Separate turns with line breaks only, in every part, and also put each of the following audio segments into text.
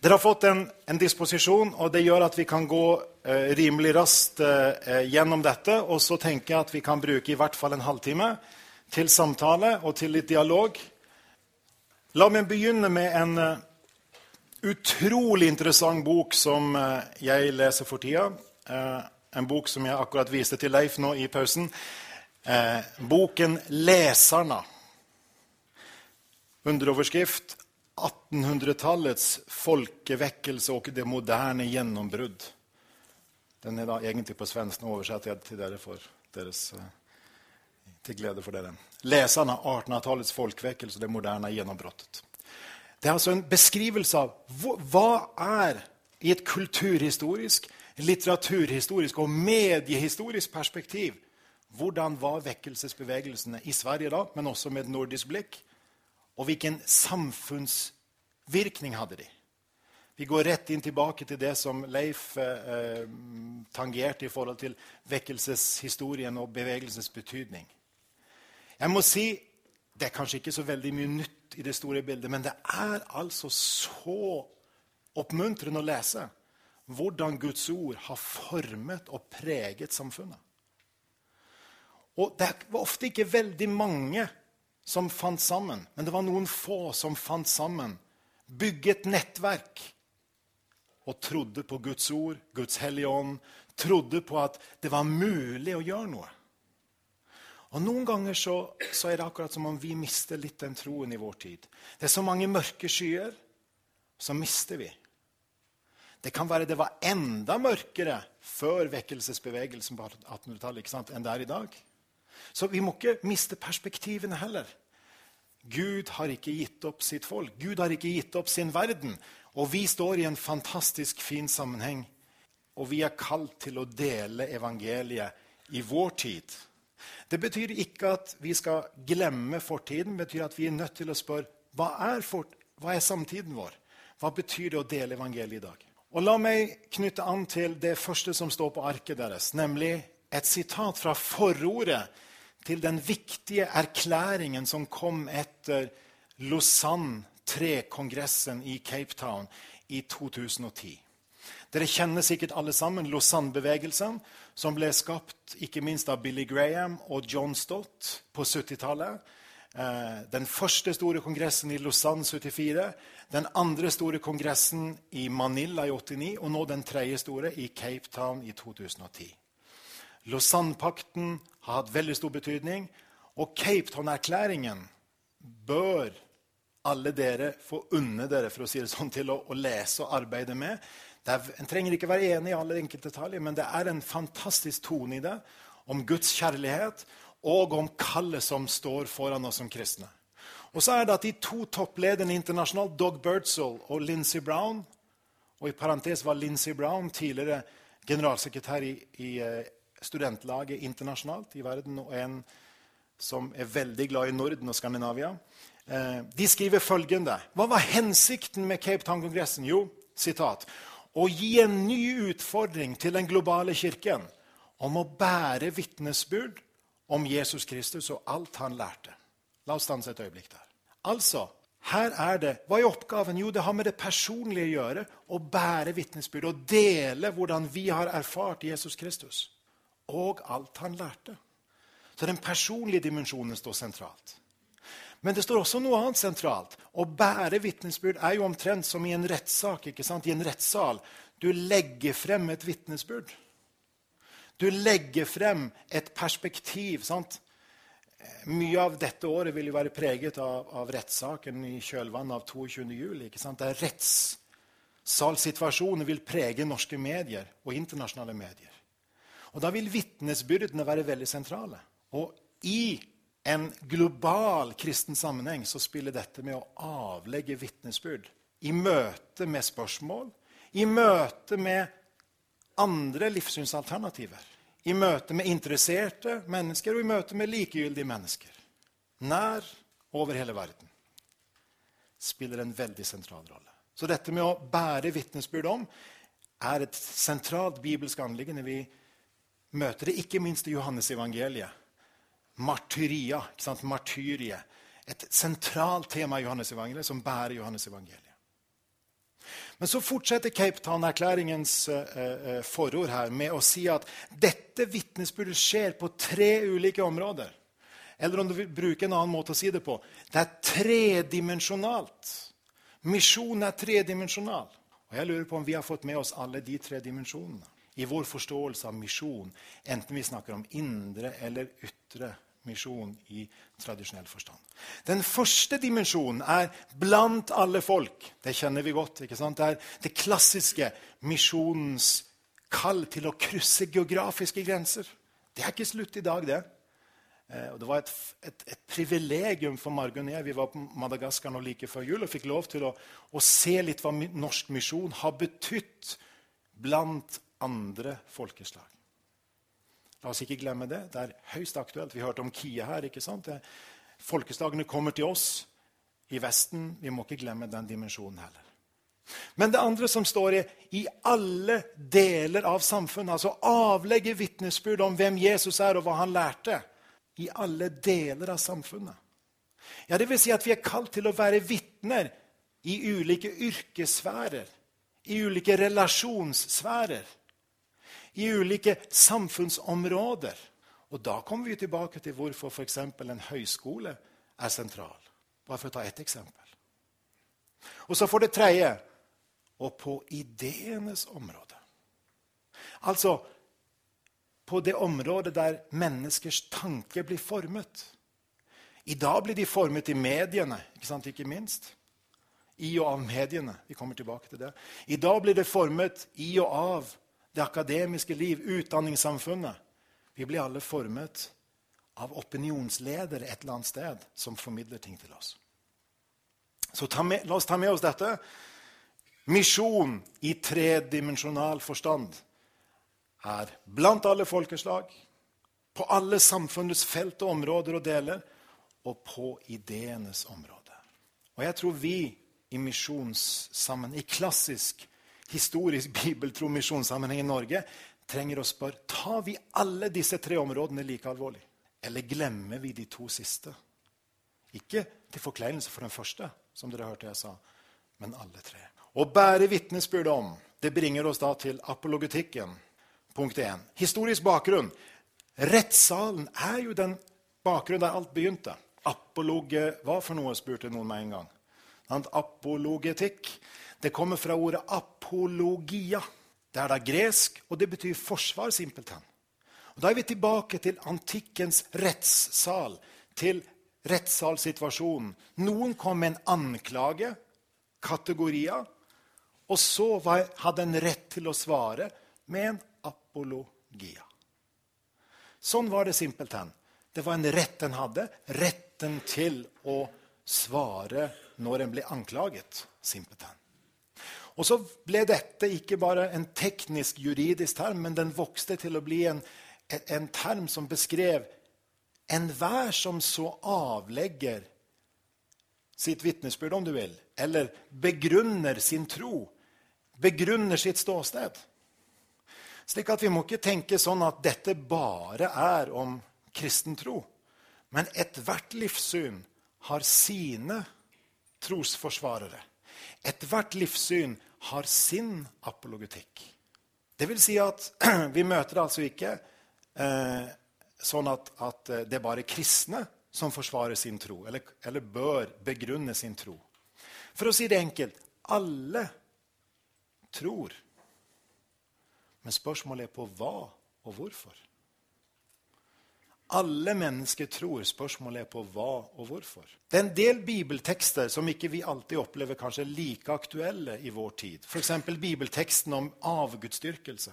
Dere har fått en, en, disposisjon, og det gjør at vi kan gå eh, rimelig raskt eh, gjennom dette. Og så tenker jeg at vi kan bruke i hvert fall en halvtime til samtale og til litt dialog. La meg begynne med en uh, utrolig interessant bok som uh, jeg leser for tida. Uh, en bok som jeg akkurat viste til Leif nå i pausen. boken 'Leserne'. Underoverskrift 1800-tallets folkevekkelse og det moderne gjennombrudd. Den er da egentlig på svensk. Nå oversetter jeg til dere for deres, eh, til glede for dere. Leserne av 1800-tallets folkevekkelse og det moderne gjennombruddet. Det er altså en beskrivelse av hva er i et kulturhistorisk, litteraturhistorisk og mediehistorisk perspektiv hvordan var vekkelsesbevegelsene i Sverige da, men også med et nordisk blikk? Og hvilken samfunnsvirkning hadde de? Vi går rett inn tilbake til det som Leif eh, tangerte i forhold til vekkelseshistorien og bevegelsens betydning. Jeg må si det er kanskje ikke så veldig mye nytt i det store bildet, men det er altså så oppmuntrende å lese hvordan Guds ord har formet og preget samfunnet. Og det var ofte ikke veldig mange som fant sammen. Men det var noen få som fant sammen, bygget nettverk og trodde på Guds ord, Guds hellige ånd. Trodde på at det var mulig å gjøre noe. Og Noen ganger så, så, er det akkurat som om vi mister litt den troen i vår tid. Det er så mange mørke skyer, så mister vi. Det kan være det var enda mørkere før vekkelsesbevegelsen på 1800-tallet enn det er i dag. Så vi må ikke miste perspektivene heller. Gud har ikke gitt opp sitt folk. Gud har ikke gitt opp sin verden. Og vi står i en fantastisk fin sammenheng. Og vi er kalt til å dele evangeliet i vår tid. Det betyr ikke at vi skal glemme fortiden. Det betyr at vi er nødt til å spørre hva er, fort, hva er samtiden vår? Hva betyr det å dele evangeliet i dag? Og La meg knytte an til det første som står på arket deres, nemlig et sitat fra forordet til den viktige erklæringen som kom etter Lausanne 3-kongressen i Cape Town i 2010. Dere kjenner sikkert alle sammen Lausanne-bevegelsen, som ble skapt ikke minst av Billy Graham og John Stott på 70-tallet. Eh, den første store kongressen i Lausanne 74, den andre store kongressen i Manila i 89 og nå den tredje store i Cape Town i 2010. Lausanne-pakten har hatt veldig stor betydning. Og Cape Town-erklæringen bør alle dere få unne dere for å si det sånn, til å, å lese og arbeide med. Er, en trenger ikke være enig i alle enkelte detaljer, men det er en fantastisk tone i det om Guds kjærlighet og om kallet som står foran oss som kristne. Og så er det at De to topplederne internasjonalt, Dog Birdsall og Lindsey Brown og i parentes var Lindsey Brown tidligere generalsekretær i, i eh, studentlaget internasjonalt i verden, og en som er veldig glad i Norden og Skandinavia. Eh, de skriver følgende Hva var hensikten med Cape Town-kongressen? Jo, sitat, å gi en ny utfordring til den globale kirken om å bære vitnesbyrd om Jesus Kristus og alt han lærte. La oss stanse et øyeblikk der. Altså, her er det, Hva er oppgaven? Jo, det har med det personlige å gjøre. Å bære vitnesbyrd og dele hvordan vi har erfart Jesus Kristus og alt han lærte. Så den personlige dimensjonen står sentralt. Men det står også noe annet sentralt. Å bære vitnesbyrd er jo omtrent som i en rettssak. I en rettssal. Du legger frem et vitnesbyrd. Du legger frem et perspektiv. sant? Mye av dette året vil jo være preget av, av rettssaken i kjølvannet av 22. juli. ikke? Der rettssalsituasjonen vil prege norske medier og internasjonale medier. Og Da vil vitnesbyrdene være veldig sentrale. Og i en global kristen sammenheng så spiller dette med å avlegge vitnesbyrd i møte med spørsmål, i møte med andre livssynsalternativer, i møte med interesserte mennesker og i møte med likegyldige mennesker, nær over hele verden, spiller en veldig sentral rolle. Så dette med å bære vitnesbyrd om er et sentralt bibelsk anliggende vi møter det ikke minst i Johannes evangeliet. Martyria, ikke sant? martyrie. Et sentralt tema i Johannes evangeliet som bærer Johannes evangeliet. Men så fortsetter Cape Town-erklæringens eh, forord her med å si at dette vitnesbyrdet skjer på tre ulike områder. Eller om du vil bruke en annen måte å si det på det er tredimensjonalt. Misjon er tredimensjonal. Og jeg lurer på om vi har fått med oss alle de tre dimensjonene i vår forståelse av misjon, enten vi snakker om indre eller ytre misjon i tradisjonell forstand. Den første dimensjonen er blant alle folk. Det kjenner vi godt. ikke sant? Det er det klassiske misjonens kall til å krysse geografiske grenser. Det er ikke slutt i dag, det. Eh, det var et, et, et privilegium for Margunn og jeg. Vi var på Madagaskar nå like før jul og fikk lov til å, å se litt hva norsk misjon har betydd blant andre folkeslag. La oss ikke glemme det. Det er høyst aktuelt. Vi hørte om Kia her. ikke sant? Folkeslagene kommer til oss i Vesten. Vi må ikke glemme den dimensjonen heller. Men det andre som står i, i alle deler av samfunnet, altså avlegge vitnesbyrd om hvem Jesus er, og hva han lærte, i alle deler av samfunnet. Ja, det vil si at vi er kalt til å være vitner i ulike yrkessfærer, i ulike relasjonssfærer i ulike samfunnsområder. Og Da kommer vi tilbake til hvorfor f.eks. en høyskole er sentral. Bare for å ta ett eksempel. Og så for det tredje og på ideenes område. Altså på det området der menneskers tanke blir formet. I dag blir de formet i mediene, ikke sant, ikke minst. I og av mediene. Vi kommer tilbake til det. I dag blir det formet i og av det akademiske liv, utdanningssamfunnet. Vi blir alle formet av opinionsledere et eller annet sted som formidler ting til oss. Så med, la oss ta med oss dette. Misjon i tredimensjonal forstand er blant alle folkeslag, på alle samfunnets felt og områder og deler, og på ideenes område. Og jeg tror vi i misjonssammenheng, i klassisk historisk bibeltro misjonssammenheng i Norge, trenger å spørre tar vi alle disse tre områdene like alvorlig. Eller glemmer vi de to siste? Ikke til forkleinelse for den første, som dere hørte jeg sa, men alle tre. Å bære vitnesbyrd om det bringer oss da til apologetikken. Punkt 1. Historisk bakgrunn. Rettssalen er jo den bakgrunnen der alt begynte. Apologe hva for noe, spurte noen meg en gang. Apologetikk. Det kommer fra ordet apologia. Det er da gresk, og det betyr forsvar, simpelthen. Og Da er vi tilbake til antikkens rettssal, til rettssalsituasjonen. Noen kom med en anklage, kategorier, og så hadde en rett til å svare med en apologia. Sånn var det simpelthen. Det var en rett en hadde. Retten til å svare når en ble anklaget. simpelthen. Og så ble dette ikke bare en teknisk, juridisk term, men den vokste til å bli en, en term som beskrev enhver som så avlegger sitt vitnesbyrd, om du vil, eller begrunner sin tro, begrunner sitt ståsted. Slik at Vi må ikke tenke sånn at dette bare er om kristen tro. Men ethvert livssyn har sine trosforsvarere. Ethvert livssyn har sin apologetikk. Det vil si at vi møter altså ikke eh, sånn at, at, det er bare kristne som forsvarer sin tro, eller, eller bør begrunne sin tro. For å si det enkelt alle tror. Men spørsmålet er på hva og hvorfor. Alle mennesker tror. Spørsmålet er på hva og hvorfor. Det er en del bibeltekster som ikke vi alltid opplever kanskje like aktuelle i vår tid. F.eks. bibelteksten om avgudsdyrkelse.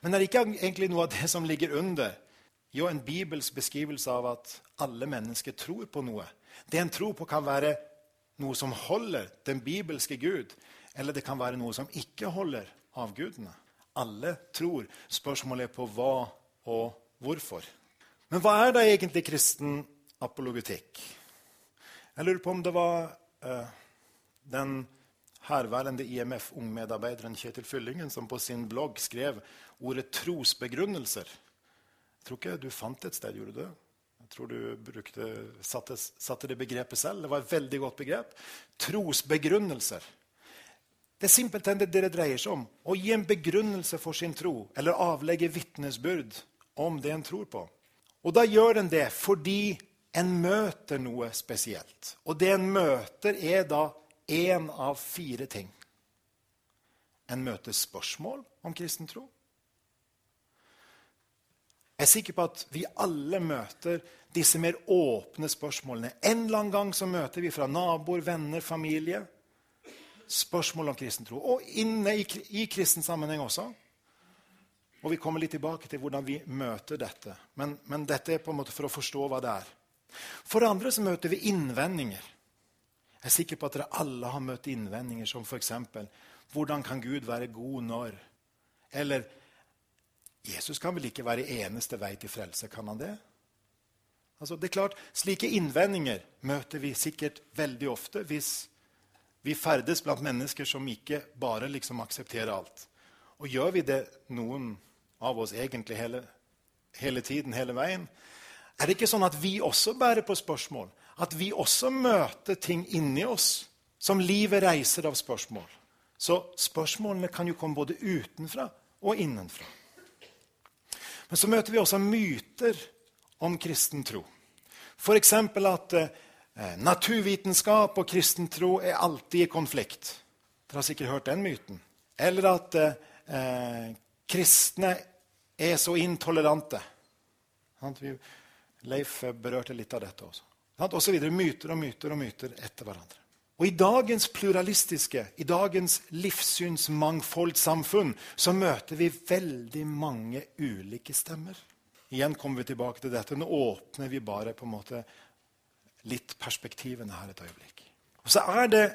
Men det er ikke egentlig noe av det som ligger under jo en Bibels beskrivelse av at alle mennesker tror på noe. Det en tror på, kan være noe som holder den bibelske Gud, eller det kan være noe som ikke holder avgudene. Alle tror. Spørsmålet er på hva og hvorfor. Men hva er da egentlig kristen apologetikk? Jeg lurer på om det var uh, den herværende IMF-ungmedarbeideren Kjetil Fyllingen som på sin blogg skrev ordet 'trosbegrunnelser'. Jeg tror ikke du fant et sted, gjorde du det? Jeg tror du brukte, satte, satte det begrepet selv. Det var et veldig godt begrep. Trosbegrunnelser. Det er simpelthen det det dreier seg om. Å gi en begrunnelse for sin tro eller avlegge vitnesbyrd om det en tror på. Og da gjør en det fordi en møter noe spesielt. Og det en møter, er da én av fire ting. En møter spørsmål om kristen tro. Jeg er sikker på at vi alle møter disse mer åpne spørsmålene. En eller annen gang så møter vi fra naboer, venner, familie spørsmål om kristen tro. Og inne i, i kristen sammenheng også. Og Vi kommer litt tilbake til hvordan vi møter dette. Men, men dette er på en måte for å forstå hva det er. For det andre så møter vi innvendinger. Jeg er sikker på at dere alle har møtt innvendinger som f.eks.: Hvordan kan Gud være god når? Eller Jesus kan vel ikke være eneste vei til frelse? Kan han det? Altså, det er klart, Slike innvendinger møter vi sikkert veldig ofte hvis vi ferdes blant mennesker som ikke bare liksom aksepterer alt. Og gjør vi det, noen av oss egentlig hele, hele tiden, hele veien, er det ikke sånn at vi også bærer på spørsmål? At vi også møter ting inni oss som livet reiser av spørsmål? Så spørsmålene kan jo komme både utenfra og innenfra. Men så møter vi også myter om kristen tro. F.eks. at eh, naturvitenskap og kristen tro er alltid i konflikt. Dere har sikkert hørt den myten. Eller at eh, kristne er så intolerante. Leif berørte litt av dette også. Og så videre, myter og myter og myter etter hverandre. Og I dagens pluralistiske, i dagens livssynsmangfoldsamfunn så møter vi veldig mange ulike stemmer. Igjen kommer vi tilbake til dette. Nå åpner vi bare på en måte litt perspektivene her et øyeblikk. Og Så er det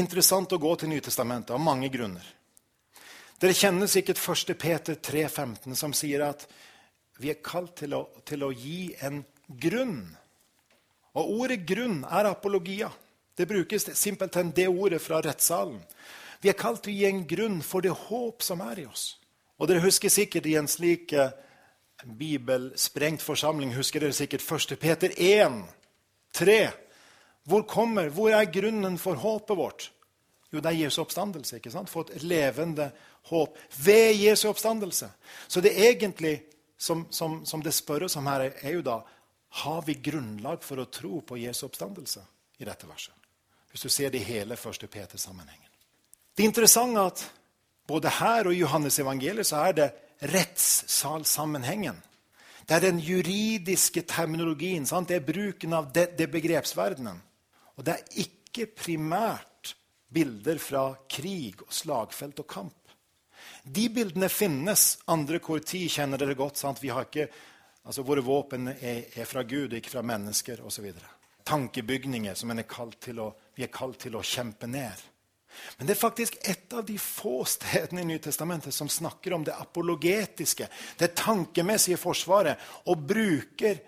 interessant å gå til Nytestamentet av mange grunner. Dere kjenner sikkert 1. Peter 3,15, som sier at vi er kalt til å, til å gi en grunn. Og ordet 'grunn' er apologia. Det brukes simpelthen det ordet fra rettssalen. Vi er kalt til å gi en grunn for det håp som er i oss. Og dere husker sikkert i en slik eh, bibelsprengt forsamling husker dere sikkert 1. Peter 1, 3. Hvor kommer, hvor er grunnen for håpet vårt? Jo, det er Jesu oppstandelse. ikke sant? For et levende håp ved Jesu oppstandelse. Så det egentlig som, som, som det spørres om her, er jo da har vi grunnlag for å tro på Jesu oppstandelse i dette verset. Hvis du ser det i hele 1. Peter-sammenhengen. Det er interessant at både her og i Johannes evangeliet så er det rettssalsammenhengen. Det er den juridiske terminologien. Sant? Det er bruken av det, det begrepsverdenen. Og det er ikke primært bilder fra krig og slagfelt og kamp. De bildene finnes. Andre kor ti kjenner dere godt. Sant? Vi har ikke, altså Våre våpen er, er fra Gud, ikke fra mennesker osv. Tankebygninger som er å, vi er kalt til å kjempe ned. Men det er faktisk et av de få stedene i Nytestamentet som snakker om det apologetiske, det tankemessige forsvaret, og bruker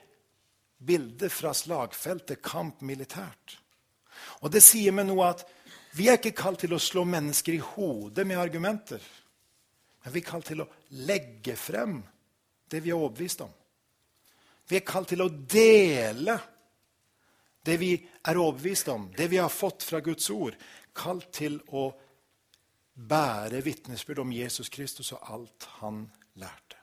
bilder fra slagfeltet, kamp militært. Og Det sier meg noe at vi er ikke kalt til å slå mennesker i hodet med argumenter. Men vi er kalt til å legge frem det vi er overbevist om. Vi er kalt til å dele det vi er overbevist om, det vi har fått fra Guds ord. Kalt til å bære vitnesbyrd om Jesus Kristus og alt han lærte.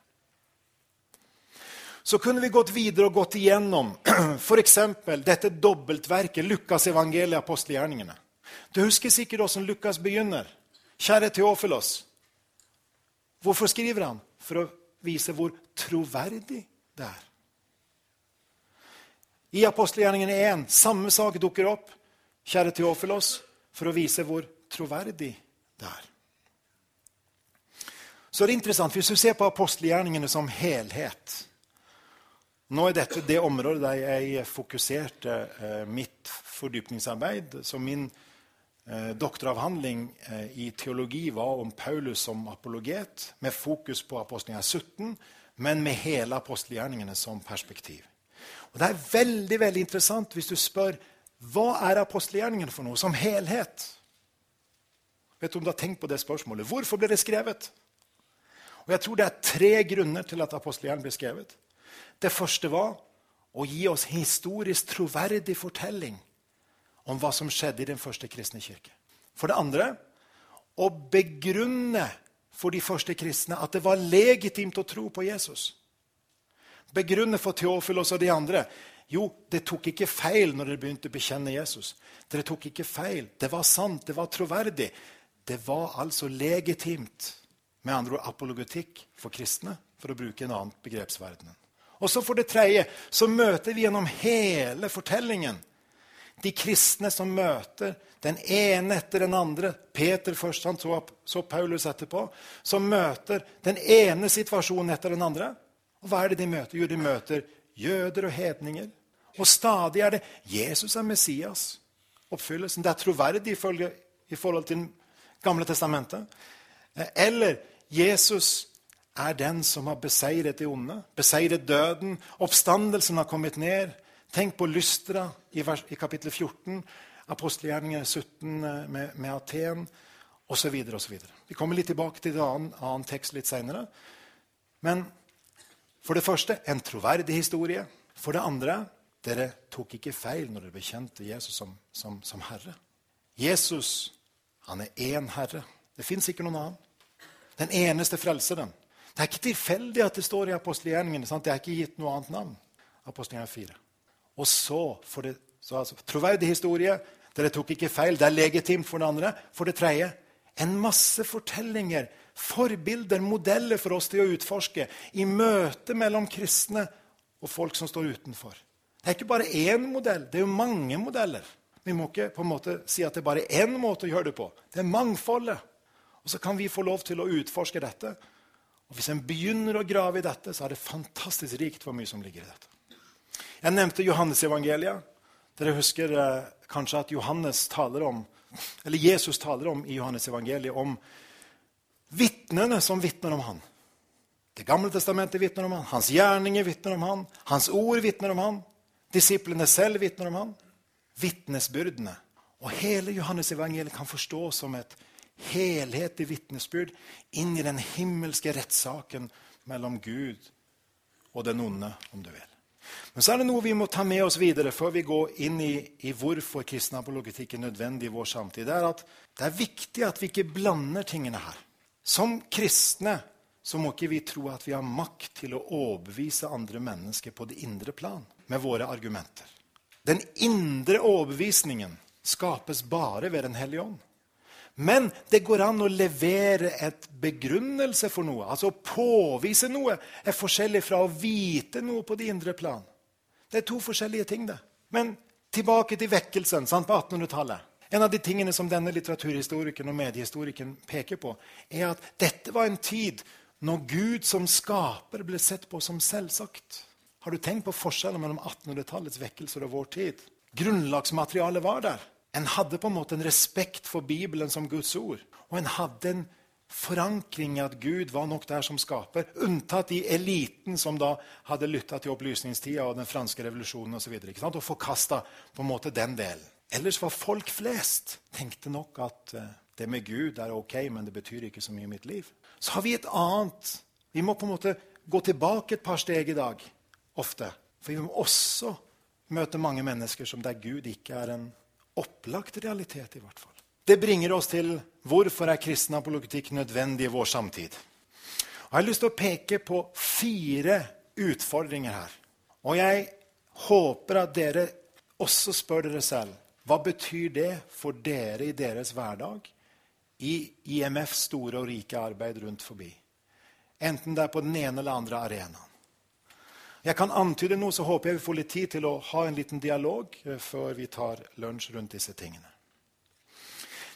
Så kunne vi gått videre og gått igjennom f.eks. dette dobbeltverket, Lukas evangeliet, apostelgjerningene. Du husker sikkert hvordan Lukas begynner. Kjære Teofilos. Hvorfor skriver han? For å vise hvor troverdig det er. I apostelgjerningene 1 samme sak dukker opp. Kjære Teofilos, for å vise hvor troverdig det er. Så det er interessant, Hvis du ser på apostelgjerningene som helhet Nå er dette det området der jeg fokuserte eh, mitt fordypningsarbeid. Så min doktoravhandling eh, i teologi var om Paulus som apologet, med fokus på apostelgjerninga 17, men med hele apostelgjerningene som perspektiv. Og Det er veldig veldig interessant hvis du spør hva er apostelgjerningene for noe som helhet. Vet du om du har tenkt på det spørsmålet? Hvorfor ble det skrevet? Og Jeg tror det er tre grunner til at apostelgjerningen ble skrevet. Det første var å gi oss historisk troverdig fortelling om hva som skjedde i den første kristne kirke. For det andre å begrunne for de første kristne at det var legitimt å tro på Jesus. Begrunne for Theofilos og de andre. Jo, det tok ikke feil når dere begynte å bekjenne Jesus. Dere tok ikke feil. Det var sant, det var troverdig. Det var altså legitimt. Med andre ord apologetikk for kristne, for å bruke en annen begrepsverden. Og så for det tredje så møter vi gjennom hele fortellingen de kristne som møter den ene etter den andre. Peter først, han så, så Paulus etterpå. Som møter den ene situasjonen etter den andre. Og hva er det de møter? Jo, de møter jøder og hedninger. Og stadig er det Jesus er Messias. Oppfyllelsen. Det er troverdig i forhold til Gamle testamentet. Eller Jesus er den som har beseiret det onde, beseiret døden. Oppstandelsen har kommet ned. Tenk på Lystra i, vers, i kapittel 14, apostelgjerningene 17 eh, med, med Aten osv. Vi kommer litt tilbake til en annen, annen tekst litt seinere. Men for det første en troverdig historie. For det andre dere tok ikke feil når dere bekjente Jesus som, som, som Herre. Jesus han er én Herre. Det fins ikke noen annen. Den eneste frelseren. Det er ikke tilfeldig at det står i apostelgjerningene. Det er ikke gitt noe annet navn. Apostelgjerningen 4. Og så, for det, så altså, troverdig historie. Dere tok ikke feil. Det er legitimt for det andre. For det tredje en masse fortellinger, forbilder, modeller for oss til å utforske i møte mellom kristne og folk som står utenfor. Det er ikke bare én modell, det er jo mange modeller. Vi må ikke på en måte si at det er bare én måte å gjøre det på. Det er mangfoldet. Og så kan vi få lov til å utforske dette og Hvis en begynner å grave i dette, så er det fantastisk rikt hvor mye som ligger i dette. Jeg nevnte Johannes-evangeliet. Dere husker eh, kanskje at Johannes taler om, eller Jesus taler om i Johannes-evangeliet om vitnene som vitner om han. Det gamle testamentet vitner om han, hans gjerninger vitner om han, hans ord vitner om han, disiplene selv vitner om han. Vitnesbyrdene. Og hele Johannes-evangeliet kan forstås som et helhetlig vitnesbyrd inn i den himmelske rettssaken mellom Gud og den onde, om du vil. Men så er det noe vi må ta med oss videre før vi går inn i, i hvorfor kristen apologetikk er nødvendig i vår samtid. Det er at det er viktig at vi ikke blander tingene her. Som kristne så må ikke vi tro at vi har makt til å overbevise andre mennesker på det indre plan med våre argumenter. Den indre overbevisningen skapes bare ved Den hellige ånd. Men det går an å levere et begrunnelse for noe. Altså å påvise noe er forskjellig fra å vite noe på det indre plan. Det er to forskjellige ting. det. Men tilbake til vekkelsen sant, på 1800-tallet. En av de tingene som denne litteraturhistorikeren og mediehistorikeren peker på, er at dette var en tid når Gud som skaper ble sett på som selvsagt. Har du tenkt på forskjellen mellom 1800-tallets vekkelser og vår tid? Grunnlagsmaterialet var der. En hadde på en måte en respekt for Bibelen som Guds ord. Og en hadde en forankring i at Gud var nok der som skaper. Unntatt de eliten som da hadde lytta til opplysningstida og den franske revolusjonen osv. Og, så og forkasta på en måte den delen. Ellers var folk flest tenkte nok at uh, det med Gud er ok, men det betyr ikke så mye i mitt liv. Så har vi et annet. Vi må på en måte gå tilbake et par steg i dag. Ofte. For vi må også møte mange mennesker som der Gud ikke er en opplagt realitet, i hvert fall. Det bringer oss til hvorfor er kristen apologitikk nødvendig i vår samtid. Jeg har lyst til å peke på fire utfordringer her. Og jeg håper at dere også spør dere selv hva betyr det for dere i deres hverdag i IMFs store og rike arbeid rundt forbi. Enten det er på den ene eller andre arenaen. Jeg kan antyde noe, så håper jeg vi får litt tid til å ha en liten dialog eh, før vi tar lunsj rundt disse tingene.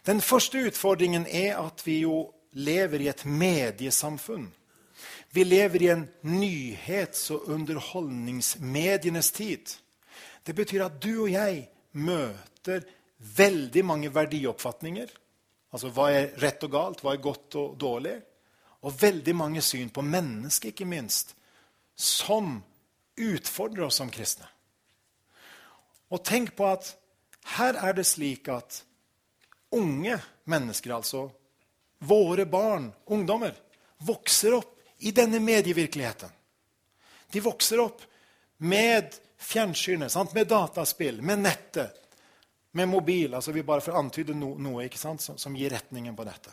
Den første utfordringen er at vi jo lever i et mediesamfunn. Vi lever i en nyhets- og underholdningsmedienes tid. Det betyr at du og jeg møter veldig mange verdioppfatninger. Altså hva er rett og galt, hva er godt og dårlig? Og veldig mange syn på mennesket, ikke minst, som utfordrer oss som kristne. Og tenk på at her er det slik at unge mennesker, altså våre barn, ungdommer, vokser opp i denne medievirkeligheten. De vokser opp med fjernsynet, med dataspill, med nettet, med mobil. altså Vi bare får antyde no, noe som, som, gir retningen på dette.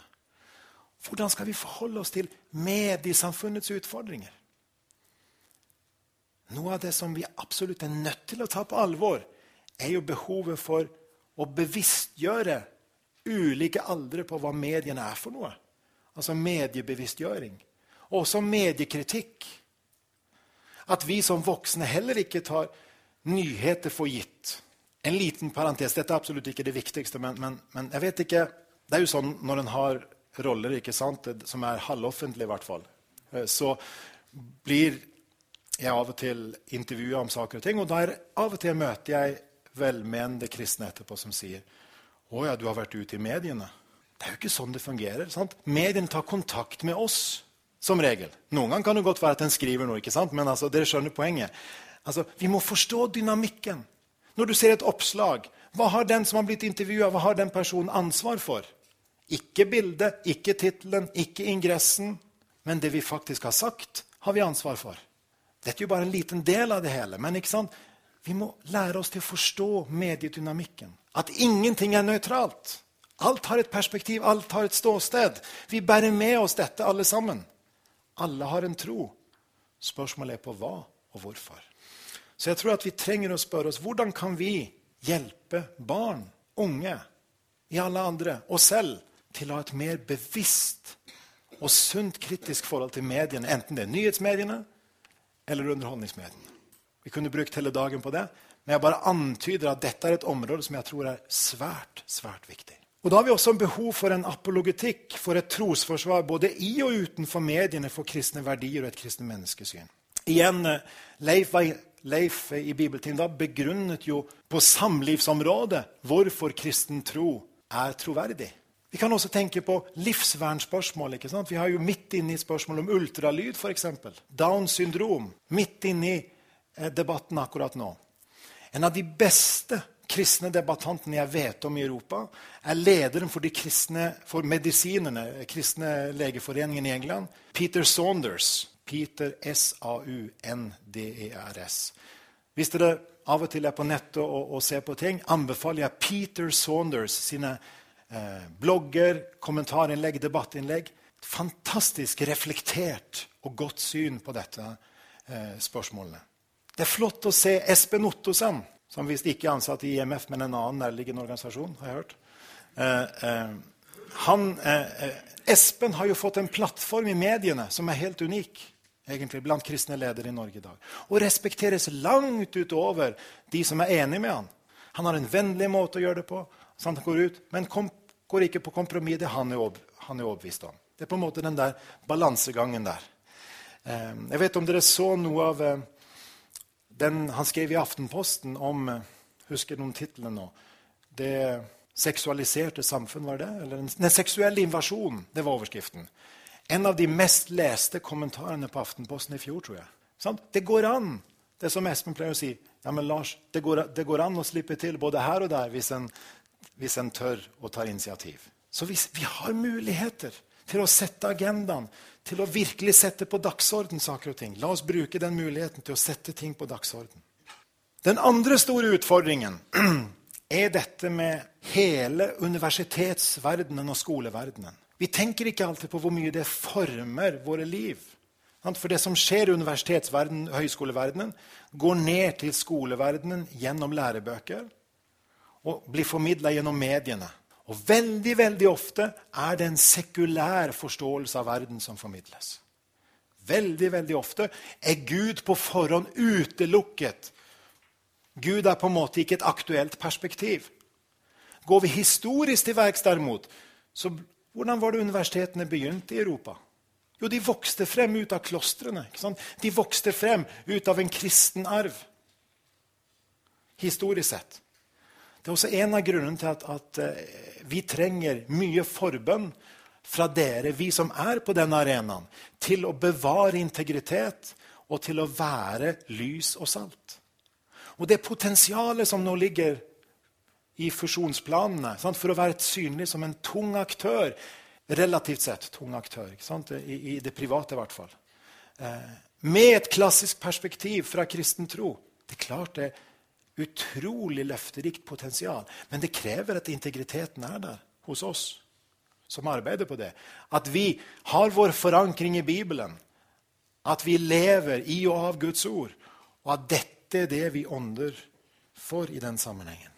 Hvordan skal vi forholde oss til mediesamfunnets utfordringer? Noe av det som vi absolutt er nødt til å ta på alvor, er jo behovet for å bevisstgjøre ulike aldre på hva mediene er for noe. Altså mediebevisstgjøring. Og også mediekritikk. At vi som voksne heller ikke tar nyheter for gitt. En liten parentes. Dette er absolutt ikke det viktigste, men, men, men jeg vet ikke Det er jo sånn når en har roller ikke sant, som er halvoffentlige, i hvert fall, eh, så blir jeg av og til intervjuer om saker og ting. Og der av og til møter jeg velmenende kristne etterpå som sier å ja, du har vært ute i mediene. Det er jo ikke sånn det fungerer. sant? Mediene tar kontakt med oss som regel. Noen ganger kan det godt være at en skriver noe, ikke sant? men altså, dere skjønner poenget. Altså, vi må forstå dynamikken. Når du ser et oppslag, hva har den som har blitt intervjua, hva har den personen ansvar for? Ikke bildet, ikke tittelen, ikke ingressen, men det vi faktisk har sagt, har vi ansvar for. Dette er jo bare en liten del av det hele. Men vi må lære oss til å forstå mediedynamikken. At ingenting er nøytralt. Alt har et perspektiv, alt har et ståsted. Vi bærer med oss dette, alle sammen. Alle har en tro. Spørsmålet er på hva og hvorfor. Så jeg tror at vi trenger å spørre oss hvordan kan vi hjelpe barn, unge, i alle andre, oss selv, til å ha et mer bevisst og sunt kritisk forhold til mediene, enten det er nyhetsmediene eller underholdningsmediene. Vi kunne brukt hele dagen på det, men jeg bare antyder at dette er et område som jeg tror er svært, svært viktig. Og Da har vi også behov for en apologetikk, for et trosforsvar både i og utenfor mediene for kristne verdier og et kristne menneskesyn. Igjen, eh, Leif, Leif i bibeltiden da begrunnet jo på samlivsområdet hvorfor kristen tro er troverdig. Vi kan også tenke på livsvernspørsmål. ikke sant? Vi har jo midt inne i spørsmål om ultralyd, f.eks. Downs syndrom. Midt inne i eh, debatten akkurat nå. En av de beste kristne debattantene jeg vet om i Europa, er lederen for, de kristne, for medisinerne, kristne legeforeningen i England, Peter Saunders. Peter S-A-U-N-D-E-R-S. Hvis dere av og til er på nettet og, og ser på ting, anbefaler jeg Peter Saunders sine blogger, kommentarinnlegg, debattinnlegg. Fantastisk reflektert og godt syn på dette eh, spørsmålene. Det er flott å se Espen Ottosen, som visst ikke er ansatt i IMF, men en annen nærliggende organisasjon. har jeg hørt. Eh, eh han, eh, eh, Espen har jo fått en plattform i mediene som er helt unik egentlig blant kristne ledere i Norge i dag. Og respekteres langt utover de som er enige med han. Han har en vennlig måte å gjøre det på. Sånn går ut, men kom, går ikke på kompromiss det han er, overbevist om. Det er på en måte den der balansegangen der. Ehm, jeg vet om dere så noe av eh, den han skrev i Aftenposten om eh, Husker noen titlene nå? Det seksualiserte samfunn, var det? Eller den seksuelle invasjonen. Det var overskriften. En av de mest leste kommentarene på Aftenposten i fjor, tror jeg. Sånn? Det går an, det er som Espen pleier å si. Ja, men Lars, det går, det går an å slippe til både her og der hvis en hvis en tør å ta initiativ. Så hvis vi har muligheter til å sette agendaen, til å virkelig sette på dagsorden saker og ting. La oss bruke den muligheten til å sette ting på dagsorden. Den andre store utfordringen er dette med hele universitetsverdenen og skoleverdenen. Vi tenker ikke alltid på hvor mye det former våre liv. For det som skjer i universitetsverdenen, høyskoleverdenen, går ned til skoleverdenen gjennom lærebøker og blir formidla gjennom mediene. Og veldig veldig ofte er det en sekulær forståelse av verden som formidles. Veldig, veldig ofte er Gud på forhånd utelukket. Gud er på en måte ikke et aktuelt perspektiv. Går vi historisk til verks, derimot, så hvordan var det universitetene begynte i Europa? Jo, de vokste frem ut av klostrene. De vokste frem ut av en kristen arv. Historisk sett. Det er også en av grunnene til at, at eh, vi trenger mye forbønn fra dere, vi som er på denne arenaen, til å bevare integritet og til å være lys og salt. Og det potensialet som nå ligger i fusjonsplanene sant, for å være synlig som en tung aktør, relativt sett tung aktør, I, I, det private, i hvert fall. Eh, med et klassisk perspektiv fra kristen tro. Det er klart det utrolig løfterikt potensial. Men det krever at integriteten er der hos oss. som arbeider på det. At vi har vår forankring i Bibelen. At vi lever i og av Guds ord. Og at dette er det vi ånder for i den sammenhengen.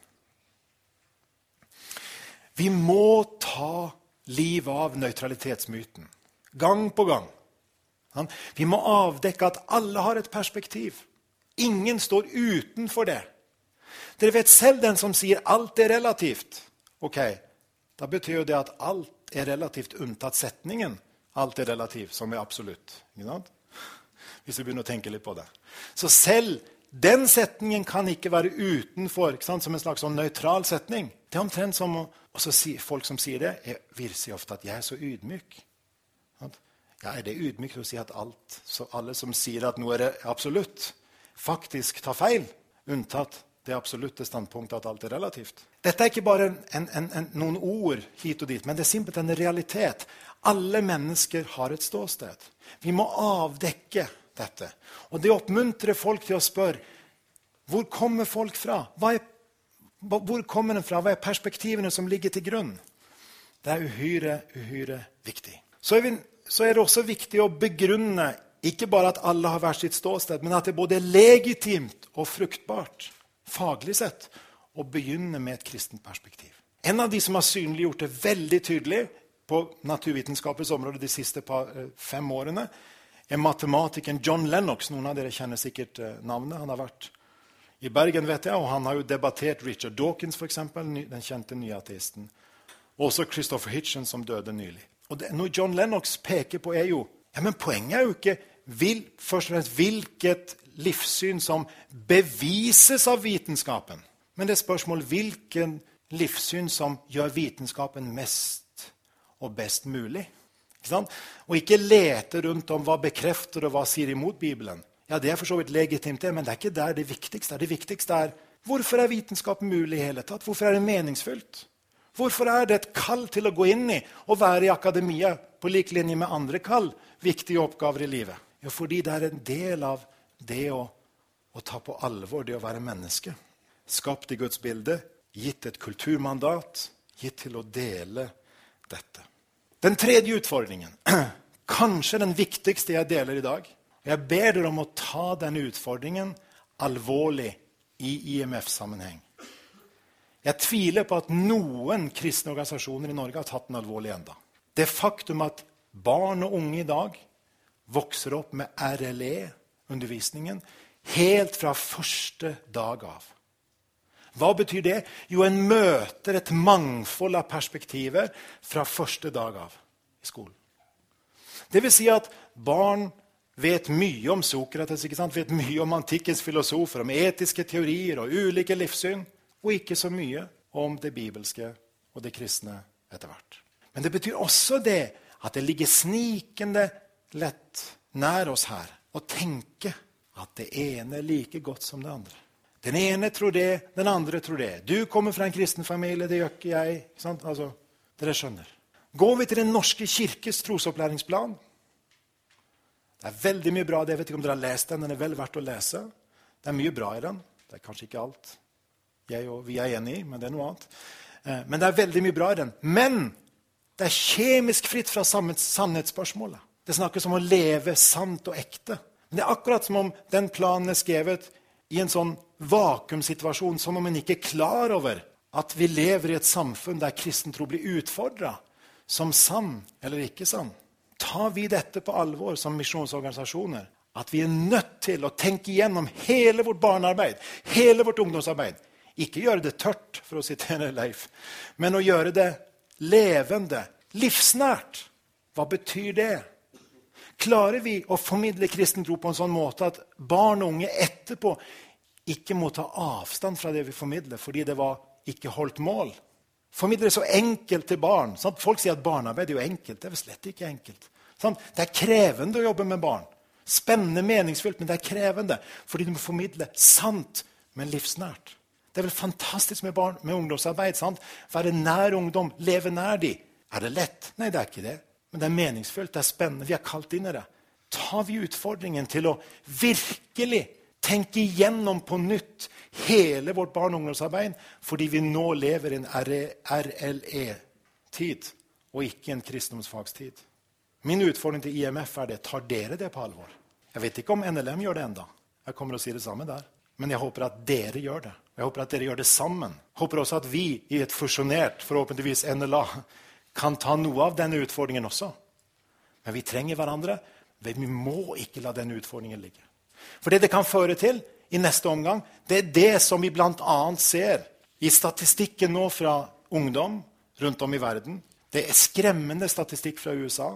Vi må ta livet av nøytralitetsmyten. Gang på gang. Vi må avdekke at alle har et perspektiv. Ingen står utenfor det. Dere vet selv den som sier alt er relativt. Ok, Da betyr jo det at alt er relativt unntatt setningen. Alt er relativt, som er absolutt. Hvis vi begynner å tenke litt på det. Så selv den setningen kan ikke være utenfor ikke som en slags sånn nøytral setning. Det er omtrent som så sier folk som sier det, vil si ofte at jeg er så ydmyk. Ja, Er det ydmykt å si at alt, alle som sier at noe er absolutt, faktisk tar feil? Unntatt det absolutte standpunktet at alt er relativt. Dette er ikke bare en, en, en, noen ord hit og dit, men det er simpelthen en realitet. Alle mennesker har et ståsted. Vi må avdekke dette. Og det oppmuntrer folk til å spørre hvor kommer folk fra? Er, hvor kommer den fra? Hva er perspektivene som ligger til grunn? Det er uhyre, uhyre viktig. Så er, vi, så er det også viktig å begrunne ikke bare at alle har hvert sitt ståsted, men at det både er legitimt og fruktbart faglig sett å begynne med et kristent perspektiv. En av de som har synliggjort det veldig tydelig på naturvitenskapens område de siste par, eh, fem årene, er matematikeren John Lennox. Noen av dere kjenner sikkert eh, navnet. Han har vært i Bergen, vet jeg, og han har jo debattert Richard Dawkins, for eksempel, den kjente nyateisten. ateisten. også Christopher Hitchens, som døde nylig. Og det, Noe John Lennox peker på, er jo ja, men Poenget er jo ikke vil, først og fremst hvilket livssyn som bevises av vitenskapen. Men det er spørsmål hvilken livssyn som gjør vitenskapen mest og best mulig. Ikke og ikke lete rundt om hva bekrefter og hva sier imot Bibelen. Ja, Det er for så vidt legitimt, det, men det er ikke der det viktigste er. Det viktigste er hvorfor er vitenskap mulig i hele tatt? Hvorfor er det meningsfylt? Hvorfor er det et kall til å gå inn i og være i akademia på lik linje med andre kall? Viktige oppgaver i livet. Jo, fordi det er en del av det å, å ta på alvor det å være menneske. Skapt i Guds bilde, gitt et kulturmandat, gitt til å dele dette. Den tredje utfordringen, kanskje den viktigste jeg deler i dag Jeg ber dere om å ta denne utfordringen alvorlig i IMF-sammenheng. Jeg tviler på at noen kristne organisasjoner i Norge har tatt den alvorlig enda. Det faktum at barn og unge i dag vokser opp med RLE, undervisningen helt fra første dag av. Hva betyr det? Jo, en møter et mangfold av perspektiver fra første dag av i skolen. Det vil si at barn vet mye om Sokrates, vet mye om antikkens filosofer, om etiske teorier og ulike livssyn, og ikke så mye om det bibelske og det kristne etter hvert. Men det betyr også det at det ligger snikende lett nær oss her å tenke at det ene er like godt som det andre. Den ene tror det, den andre tror det. Du kommer fra en kristen familie, det gjør ikke jeg. Ikke altså, dere skjønner. Går vi til Den norske kirkes trosopplæringsplan Det er veldig mye bra. Jeg vet ikke om dere har lest den. Den er vel verdt å lese. Det er mye bra i den. Det er kanskje ikke alt jeg og vi er enig i, men det er noe annet. Eh, men det er veldig mye bra i den. Men det er kjemisk fritt fra sannhetsspørsmålet. Det snakkes om å leve sant og ekte. Men det er akkurat som om den planen er skrevet i en sånn vakuumsituasjon, som om en ikke er klar over at vi lever i et samfunn der kristen tro blir utfordra som sann eller ikke sann. Tar vi dette på alvor som misjonsorganisasjoner? At vi er nødt til å tenke igjennom hele vårt barnearbeid, hele vårt ungdomsarbeid. Ikke gjøre det tørt, for å sitere Leif, men å gjøre det levende, livsnært. Hva betyr det? Klarer vi å formidle kristen tro på en sånn måte at barn og unge etterpå ikke må ta avstand fra det vi formidler fordi det var ikke holdt mål? Formidle så enkelt til barn. Sant? Folk sier at barnearbeid er jo enkelt. Det er vel slett ikke enkelt. Sant? Det er krevende å jobbe med barn. Spennende, meningsfylt, men det er krevende. Fordi du må formidle sant, men livsnært. Det er vel fantastisk med, barn, med ungdomsarbeid. Sant? Være nær ungdom, leve nær dem. Er det lett? Nei, det er ikke det. Men det er meningsfullt, det er spennende. Vi er kalt inn i det. Tar vi utfordringen til å virkelig tenke igjennom på nytt hele vårt barne- og ungdomsarbeid fordi vi nå lever i en RLE-tid og ikke en kristendomsfagstid. Min utfordring til IMF er det. Tar dere det på alvor? Jeg vet ikke om NLM gjør det enda. Jeg kommer å si det samme der. Men jeg håper at dere gjør det. Jeg håper at dere gjør det sammen. Jeg håper også at vi i et fusjonert, forhåpentligvis NLA, kan ta noe av denne utfordringen også. Men vi trenger hverandre. Vi må ikke la denne utfordringen ligge. For det det kan føre til i neste omgang, det er det som vi bl.a. ser i statistikken nå fra ungdom rundt om i verden. Det er skremmende statistikk fra USA.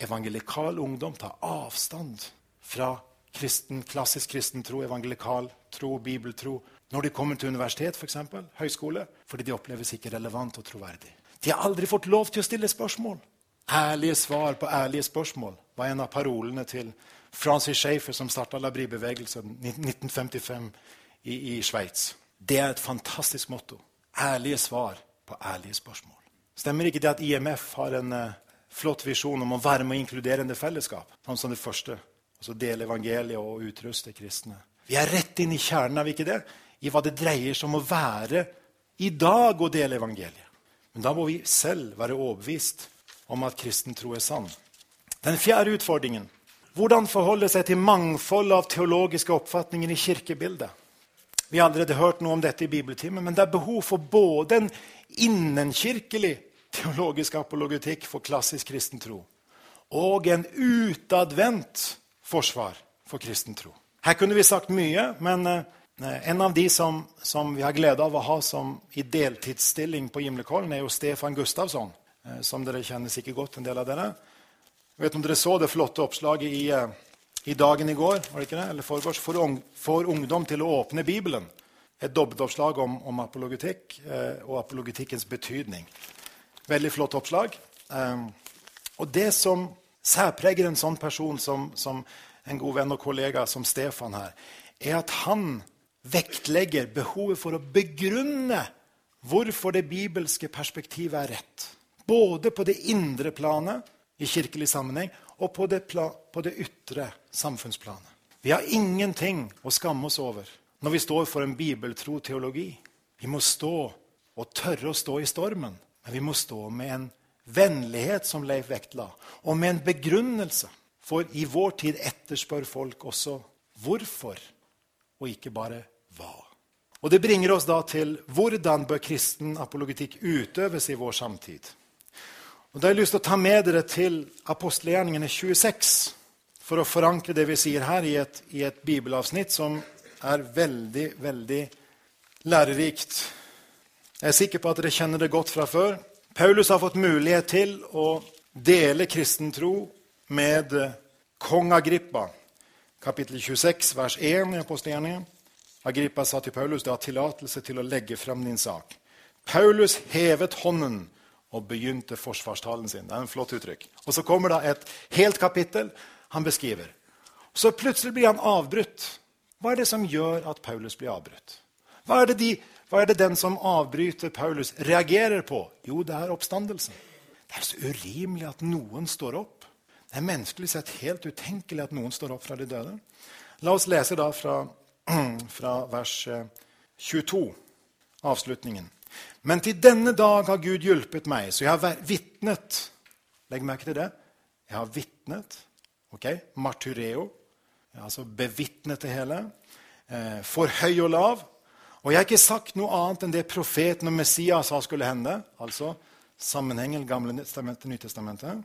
Evangelikal ungdom tar avstand fra kristen, klassisk kristen tro, evangelikal tro, bibeltro, når de kommer til universitet, for eksempel, høyskole, fordi de oppleves ikke relevant og troverdig. De har aldri fått lov til å stille spørsmål. Ærlige svar på ærlige spørsmål var en av parolene til Francis Schaefer, som starta Labri-bevegelsen 1955 i, i Sveits. Det er et fantastisk motto. Ærlige svar på ærlige spørsmål. Stemmer ikke det at IMF har en uh, flott visjon om å være med og inkluderende fellesskap? Sånn som det første. Altså dele evangeliet og utruste kristne. Vi er rett inn i kjernen av ikke det? i hva det dreier seg om å være i dag og dele evangeliet. Men da må vi selv være overbevist om at kristen tro er sann. Den fjerde utfordringen hvordan forholde seg til mangfold av teologiske oppfatninger i kirkebildet. Vi har allerede hørt noe om dette i bibeltimen, men det er behov for både en innenkirkelig teologisk apologetikk for klassisk kristen tro og en utadvendt forsvar for kristen tro. Her kunne vi sagt mye, men eh, en av de som, som, vi har glede av å ha som i deltidsstilling på Gimlekollen, er jo Stefan Gustavsson. Eh, som dere kjenner sikkert godt, en del av dere. Jeg vet om dere så det flotte oppslaget i, eh, i Dagen i går var det ikke det? eller forgårs, for, for ungdom til å åpne Bibelen. Et dobbeltoppslag om, om apologetikk eh, og apologetikkens betydning. Veldig flott oppslag. Eh, og det som særpreger en sånn person som, som en god venn og kollega som Stefan her, er at han vektlegger behovet for å begrunne hvorfor det bibelske perspektivet er rett. Både på det indre planet i kirkelig sammenheng og på det, på det ytre samfunnsplanet. Vi har ingenting å skamme oss over når vi står for en bibeltro teologi. Vi må stå og tørre å stå i stormen, men vi må stå med en vennlighet, som Leif vektla, og med en begrunnelse. For i vår tid etterspør folk også hvorfor, og ikke bare. Og Det bringer oss da til hvordan bør kristen apologetikk utøves i vår samtid. Og Da har jeg lyst til å ta med dere til apostelgjerningene 26 for å forankre det vi sier her, i et, i et bibelavsnitt som er veldig, veldig lærerikt. Jeg er sikker på at dere kjenner det godt fra før. Paulus har fått mulighet til å dele kristen tro med kong Agrippa. Kapittel 26, vers 1 i apostelgjerningen. Agrippa sa til Paulus du har tillatelse til å legge frem din sak. Paulus hevet hånden og begynte forsvarstalen sin. Det er en flott uttrykk. Og Så kommer det et helt kapittel han beskriver. Så plutselig blir han avbrutt. Hva er det som gjør at Paulus blir avbrutt? Hva er, de, hva er det, den som avbryter Paulus, reagerer på? Jo, det er oppstandelsen. Det er så urimelig at noen står opp. Det er menneskelig sett helt utenkelig at noen står opp fra de døde. La oss lese da fra fra vers 22, eh, avslutningen. Men til denne dag har Gud hjulpet meg, så jeg har vitnet. Legg merke til det. Jeg har vitnet. ok, Martyreo. Altså bevitnet det hele. Eh, for høy og lav. Og jeg har ikke sagt noe annet enn det profeten og Messias sa skulle hende. Altså sammenhengen Gamle testamentet, Nytestamentet.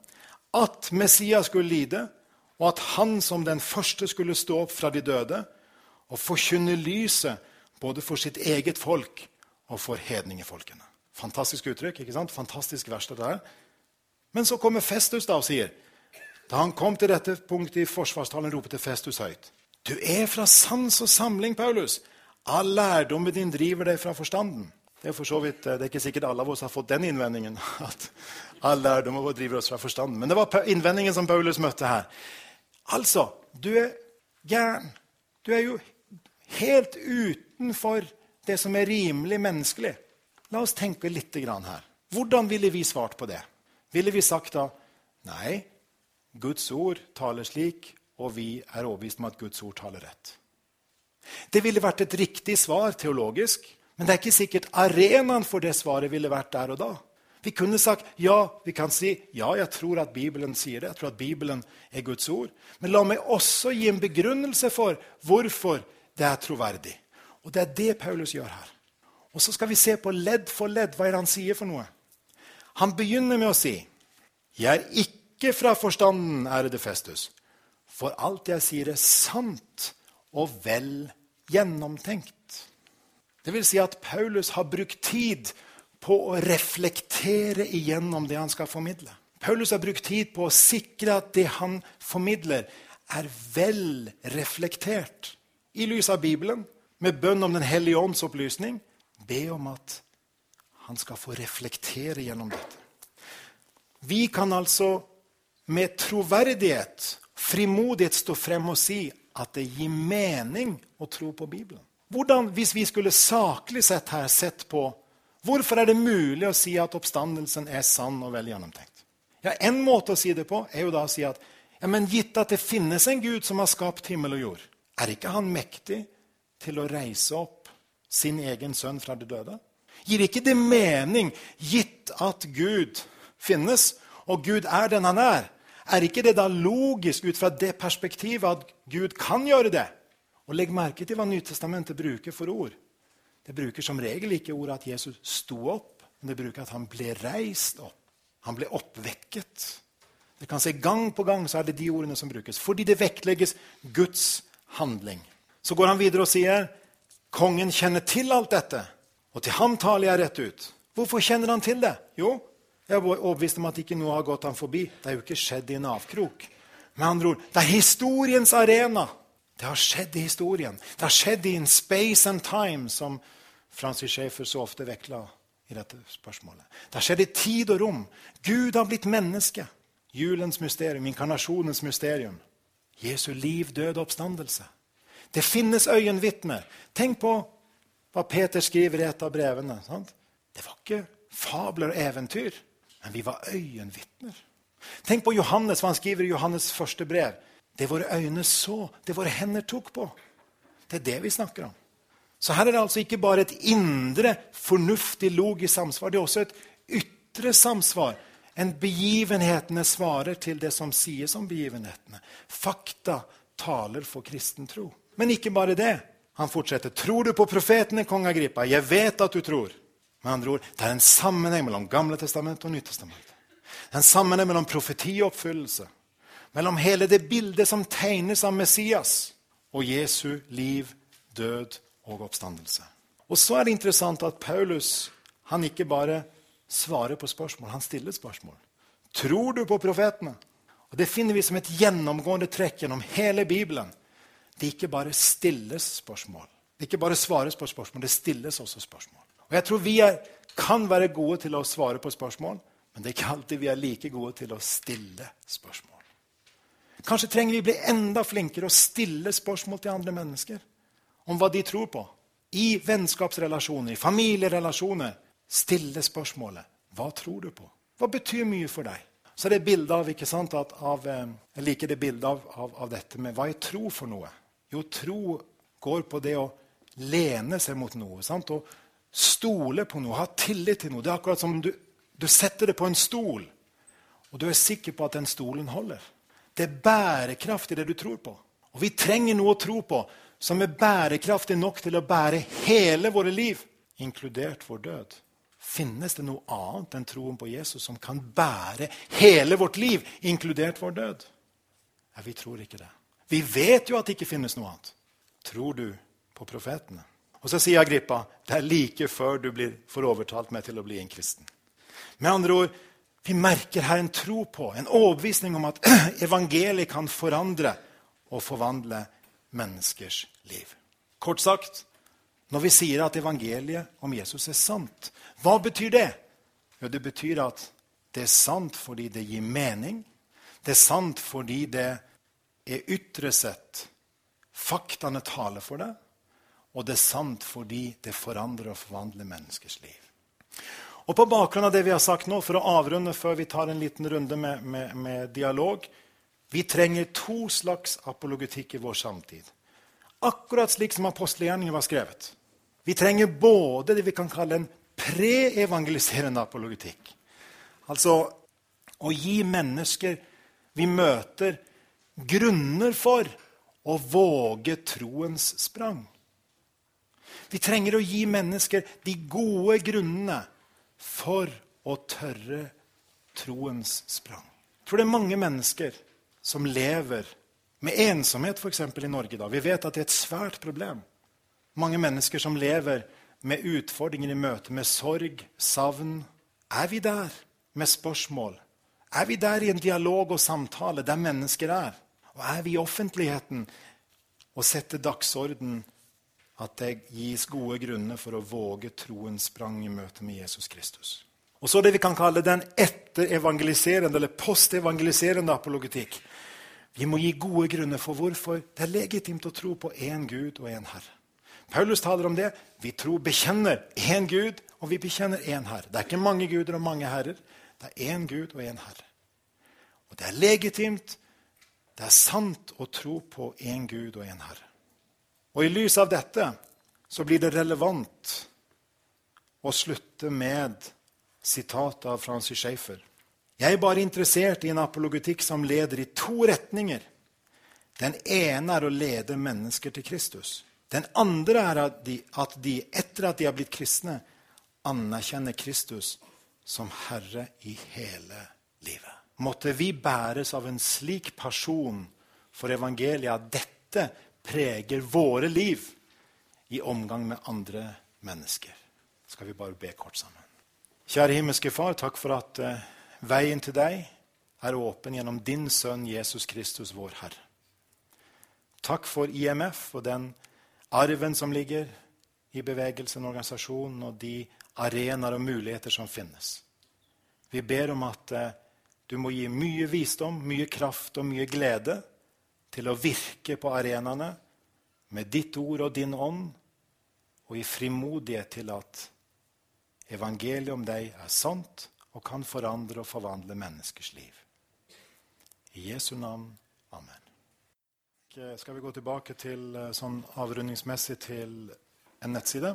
At Messias skulle lide, og at han som den første skulle stå opp fra de døde og forkynne lyset både for sitt eget folk og for hedningefolkene. Fantastisk uttrykk. ikke sant? Fantastisk vers. det er. Men så kommer Festus da og sier Da han kom til dette punktet i forsvarstalen, ropte Festus høyt. Du er fra sans og samling, Paulus. All lærdommen din driver deg fra forstanden. Det er for så vidt, det er ikke sikkert alle av oss har fått den innvendingen. at all lærdom driver oss fra forstanden. Men det var innvendingen som Paulus møtte her. Altså, du er gæren. Du er jo helt utenfor det som er rimelig menneskelig. La oss tenke litt her. Hvordan ville vi svart på det? Ville vi sagt da nei, Guds ord taler slik, og vi er overbevist om at Guds ord taler rett? Det ville vært et riktig svar teologisk, men det er ikke sikkert arenaen for det svaret ville vært der og da. Vi kunne sagt ja, vi kan si ja, jeg tror at Bibelen sier det. jeg tror at Bibelen er Guds ord. Men la meg også gi en begrunnelse for hvorfor det er troverdig. Og Det er det Paulus gjør her. Og Så skal vi se på ledd for ledd hva er det han sier for noe. Han begynner med å si, 'Jeg er ikke fra forstanden, ærede Festus, for alt jeg sier, er sant og vel gjennomtenkt.' Det vil si at Paulus har brukt tid på å reflektere igjennom det han skal formidle. Paulus har brukt tid på å sikre at det han formidler, er vel reflektert. I lys av Bibelen, med bønn om Den hellige ånds opplysning, be om at han skal få reflektere gjennom dette. Vi kan altså med troverdighet, frimodighet, stå frem og si at det gir mening å tro på Bibelen. Hvordan, Hvis vi skulle saklig sett her sett på hvorfor er det mulig å si at oppstandelsen er sann og vel gjennomtenkt? Ja, En måte å si det på er jo da å si at ja, men gitt at det finnes en Gud som har skapt himmel og jord, er ikke han mektig til å reise opp sin egen sønn fra de døde? Gir ikke det mening, gitt at Gud finnes, og Gud er den han er? Er ikke det da logisk ut fra det perspektivet at Gud kan gjøre det? Og Legg merke til hva Nytestamentet bruker for ord. Det bruker som regel ikke ordet at Jesus sto opp, men det bruker at han ble reist opp. Han ble oppvekket. Det kan se Gang på gang så er det de ordene som brukes, fordi det vektlegges Guds handling. Så går han videre og sier kongen kjenner til alt dette, og til ham taler jeg rett ut. Hvorfor kjenner han til det? Jo, jeg er overbevist om at ikke noe har gått ham forbi. Det er jo ikke skjedd i en avkrok. Med andre ord, det er historiens arena. Det har skjedd i historien. Det har skjedd i en space and time, som Francis Schaefer så ofte vekla i dette spørsmålet. Det har skjedd i tid og rom. Gud har blitt menneske. Julens mysterium, inkarnasjonens mysterium. Jesu liv, død og oppstandelse. Det finnes øyenvitner. Tenk på hva Peter skriver i et av brevene. Sant? Det var ikke fabler og eventyr, men vi var øyenvitner. Tenk på Johannes, hva han skriver i Johannes' første brev. Det våre øyne så, det våre hender tok på. Det er det vi snakker om. Så her er det altså ikke bare et indre, fornuftig, logisk samsvar. Det er også et ytre samsvar. En begivenhetene svarer til det som sies om begivenhetene. Fakta taler for kristen tro. Men ikke bare det. Han fortsetter. Tror du på profetene, kong Agrippa? Jeg vet at du tror. Med andre ord, Det er en sammenheng mellom Gamle testament og Nytestamentet. En sammenheng mellom profeti og oppfyllelse mellom hele det bildet som tegnes av Messias, og Jesu liv, død og oppstandelse. Og så er det interessant at Paulus han ikke bare svarer på spørsmål, han stiller spørsmål. Tror du på profetene? Og Det finner vi som et gjennomgående trekk gjennom hele Bibelen. Det ikke bare stilles spørsmål. Det ikke bare svares på spørsmål, det stilles også spørsmål. Og Jeg tror vi er, kan være gode til å svare på spørsmål, men det er ikke alltid vi er like gode til å stille spørsmål. Kanskje trenger vi bli enda flinkere å stille spørsmål til andre mennesker om hva de tror på. I vennskapsrelasjoner, i familierelasjoner. Stille spørsmålet hva tror du på? Hva betyr mye for deg? Så det er det bilde av, ikke sant, av, eh, Jeg liker det bildet av, av, av, dette med hva er tro for noe? Jo, tro går på det å lene seg mot noe. Sant? Og stole på noe, ha tillit til noe. Det er akkurat som du, du setter det på en stol, og du er sikker på at den stolen holder. Det er bærekraft i det du tror på. Og vi trenger noe å tro på som er bærekraftig nok til å bære hele våre liv, inkludert vår død. Finnes det noe annet enn troen på Jesus som kan bære hele vårt liv, inkludert vår død? Ja, vi tror ikke det. Vi vet jo at det ikke finnes noe annet. Tror du på profetene? Og så sier Agrippa det er like før du blir, får overtalt meg til å bli en kristen. Med andre ord, vi merker her en tro på, en overbevisning om at evangeliet kan forandre og forvandle menneskers liv. Kort sagt, når vi sier at evangeliet om Jesus er sant, hva betyr det? Jo, det betyr at det er sant fordi det gir mening. Det er sant fordi det er ytre sett faktaene taler for det. Og det er sant fordi det forandrer og forvandler menneskers liv. Og På bakgrunn av det vi har sagt nå, for å avrunde før vi tar en liten runde med, med, med dialog Vi trenger to slags apologetikk i vår samtid. Akkurat slik som apostelgjerningen var skrevet. Vi trenger både det vi kan kalle en pre-evangeliserende apologetikk. Altså å gi mennesker vi møter, grunner for å våge troens sprang. Vi trenger å gi mennesker de gode grunnene for å tørre troens sprang. Jeg tror det er mange mennesker som lever med ensomhet, f.eks. i Norge. da. Vi vet at det er et svært problem. Mange mennesker som lever med utfordringer i møte med sorg, savn. Er vi der med spørsmål? Er vi der i en dialog og samtale der mennesker er? Og er vi i offentligheten og setter dagsorden at det gis gode grunner for å våge troens sprang i møte med Jesus Kristus? Og så det vi kan kalle den etterevangeliserende eller postevangeliserende apologetikk. Vi må gi gode grunner for hvorfor det er legitimt å tro på én Gud og én Herre. Paulus taler om det. Vi tror, bekjenner én Gud, og vi bekjenner én Herre. Det er ikke mange guder og mange herrer. Det er én Gud og én Herre. Og det er legitimt, det er sant å tro på én Gud og én Herre. Og i lys av dette så blir det relevant å slutte med sitatet av Francis Schaefer. Jeg er bare interessert i en apologetikk som leder i to retninger. Den ene er å lede mennesker til Kristus. Den andre er at de, at de, etter at de har blitt kristne, anerkjenner Kristus som Herre i hele livet. Måtte vi bæres av en slik person for evangeliet at dette preger våre liv i omgang med andre mennesker. Skal vi bare be kort sammen. Kjære himmelske Far, takk for at uh, Veien til deg er åpen gjennom din sønn Jesus Kristus, vår Herre. Takk for IMF og den arven som ligger i bevegelsen, organisasjonen og de arenaer og muligheter som finnes. Vi ber om at eh, du må gi mye visdom, mye kraft og mye glede til å virke på arenaene med ditt ord og din ånd, og i frimodighet til at evangeliet om deg er sant og kan forandre og forvandle menneskers liv. I Jesu navn. Amen. Skal vi gå tilbake til eh, sånn avrundingsmessig til en nettside?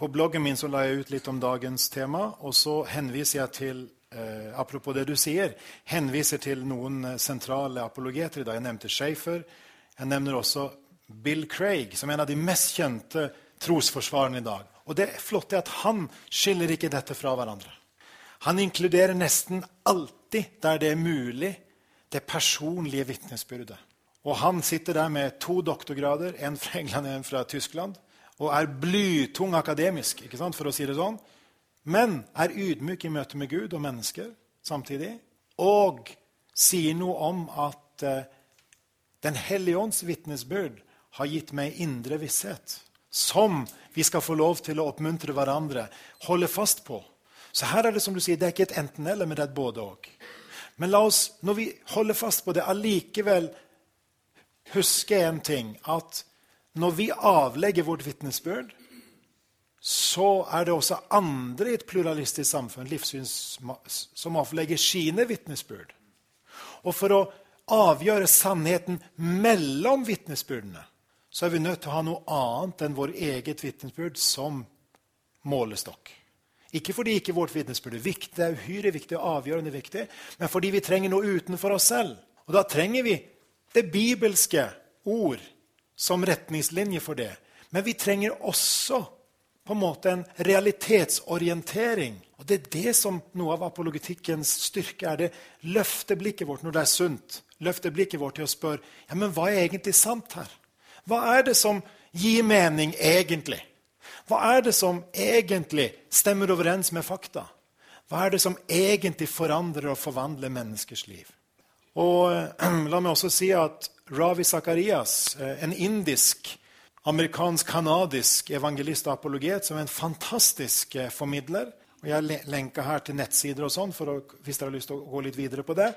På bloggen min så la jeg ut litt om dagens tema, og så henviser jeg til eh, apropos det du sier, henviser til noen eh, sentrale apologeter i dag. Jeg nevnte Schaefer. Jeg nevner også Bill Craig, som er en av de mest kjente trosforsvarerne i dag. Og det flotte er at han skiller ikke dette fra hverandre. Han inkluderer nesten alltid, der det er mulig, det personlige vitnesbyrdet. Og han sitter der med to doktorgrader, en fra England og en fra Tyskland, og er blytung akademisk, sant, for å si det sånn, men er ydmyk i møte med Gud og mennesker samtidig, og sier noe om at eh, Den hellige ånds vitnesbyrd har gitt meg indre visshet, som vi skal få lov til å oppmuntre hverandre, holde fast på så her er det som du sier, det er ikke et enten-eller, men det er et både-og. Men la oss, når vi holder fast på det, allikevel huske en ting. At når vi avlegger vårt vitnesbyrd, så er det også andre i et pluralistisk samfunn livssyns, som avlegger sine vitnesbyrd. Og for å avgjøre sannheten mellom vitnesbyrdene så er vi nødt til å ha noe annet enn vår eget vitnesbyrd som målestokk. Ikke fordi ikke vårt vitnesbyrd er viktig, det er uhyre viktig og avgjørende viktig, men fordi vi trenger noe utenfor oss selv. Og da trenger vi det bibelske ord som retningslinje for det. Men vi trenger også på en måte en realitetsorientering. Og Det er det som noe av apologetikkens styrke er. det Løfte blikket vårt når det er sunt. Løfte blikket vårt til å spørre ja, men hva er egentlig sant her. Hva er det som gir mening egentlig? Hva er det som egentlig stemmer overens med fakta? Hva er det som egentlig forandrer og forvandler menneskers liv? Og eh, La meg også si at Ravi Zakarias, eh, en indisk, amerikansk-kanadisk evangelist og apologet, som er en fantastisk eh, formidler og Jeg lenker her til nettsider og sånn, hvis dere har lyst til å gå litt videre på det.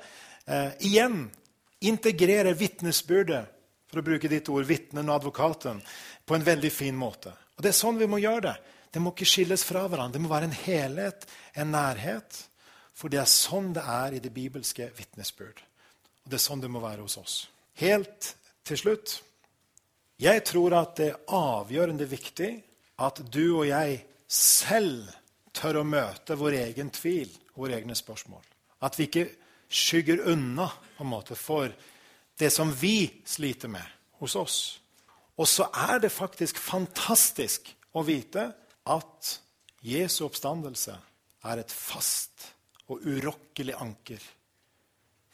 Eh, igjen integrerer vitnesbyrdet, for å bruke ditt ord, vitnen og advokaten, på en veldig fin måte. Og Det er sånn vi må gjøre det. Det må ikke skilles fra hverandre. Det må være en helhet, en nærhet. For det er sånn det er i det bibelske vitnesbyrd. Og det er sånn det må være hos oss. Helt til slutt Jeg tror at det er avgjørende viktig at du og jeg selv tør å møte vår egen tvil våre egne spørsmål. At vi ikke skygger unna på en måte, for det som vi sliter med hos oss. Og så er det faktisk fantastisk å vite at Jesu oppstandelse er et fast og urokkelig anker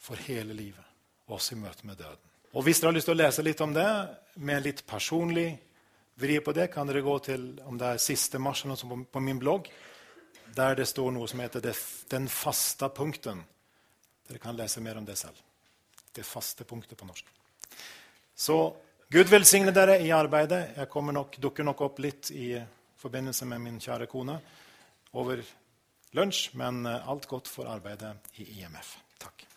for hele livet, også i møte med døden. Og Hvis dere har lyst til å lese litt om det, med litt personlig vri på det, kan dere gå til om det er siste mars på, på min blogg, der det står noe som heter 'Den faste punkten'. Dere kan lese mer om det selv. Det faste punktet på norsk. Så Gud velsigne dere i arbeidet. Jeg nok, dukker nok opp litt i forbindelse med min kjære kone over lunsj, men alt godt for arbeidet i IMF. Takk.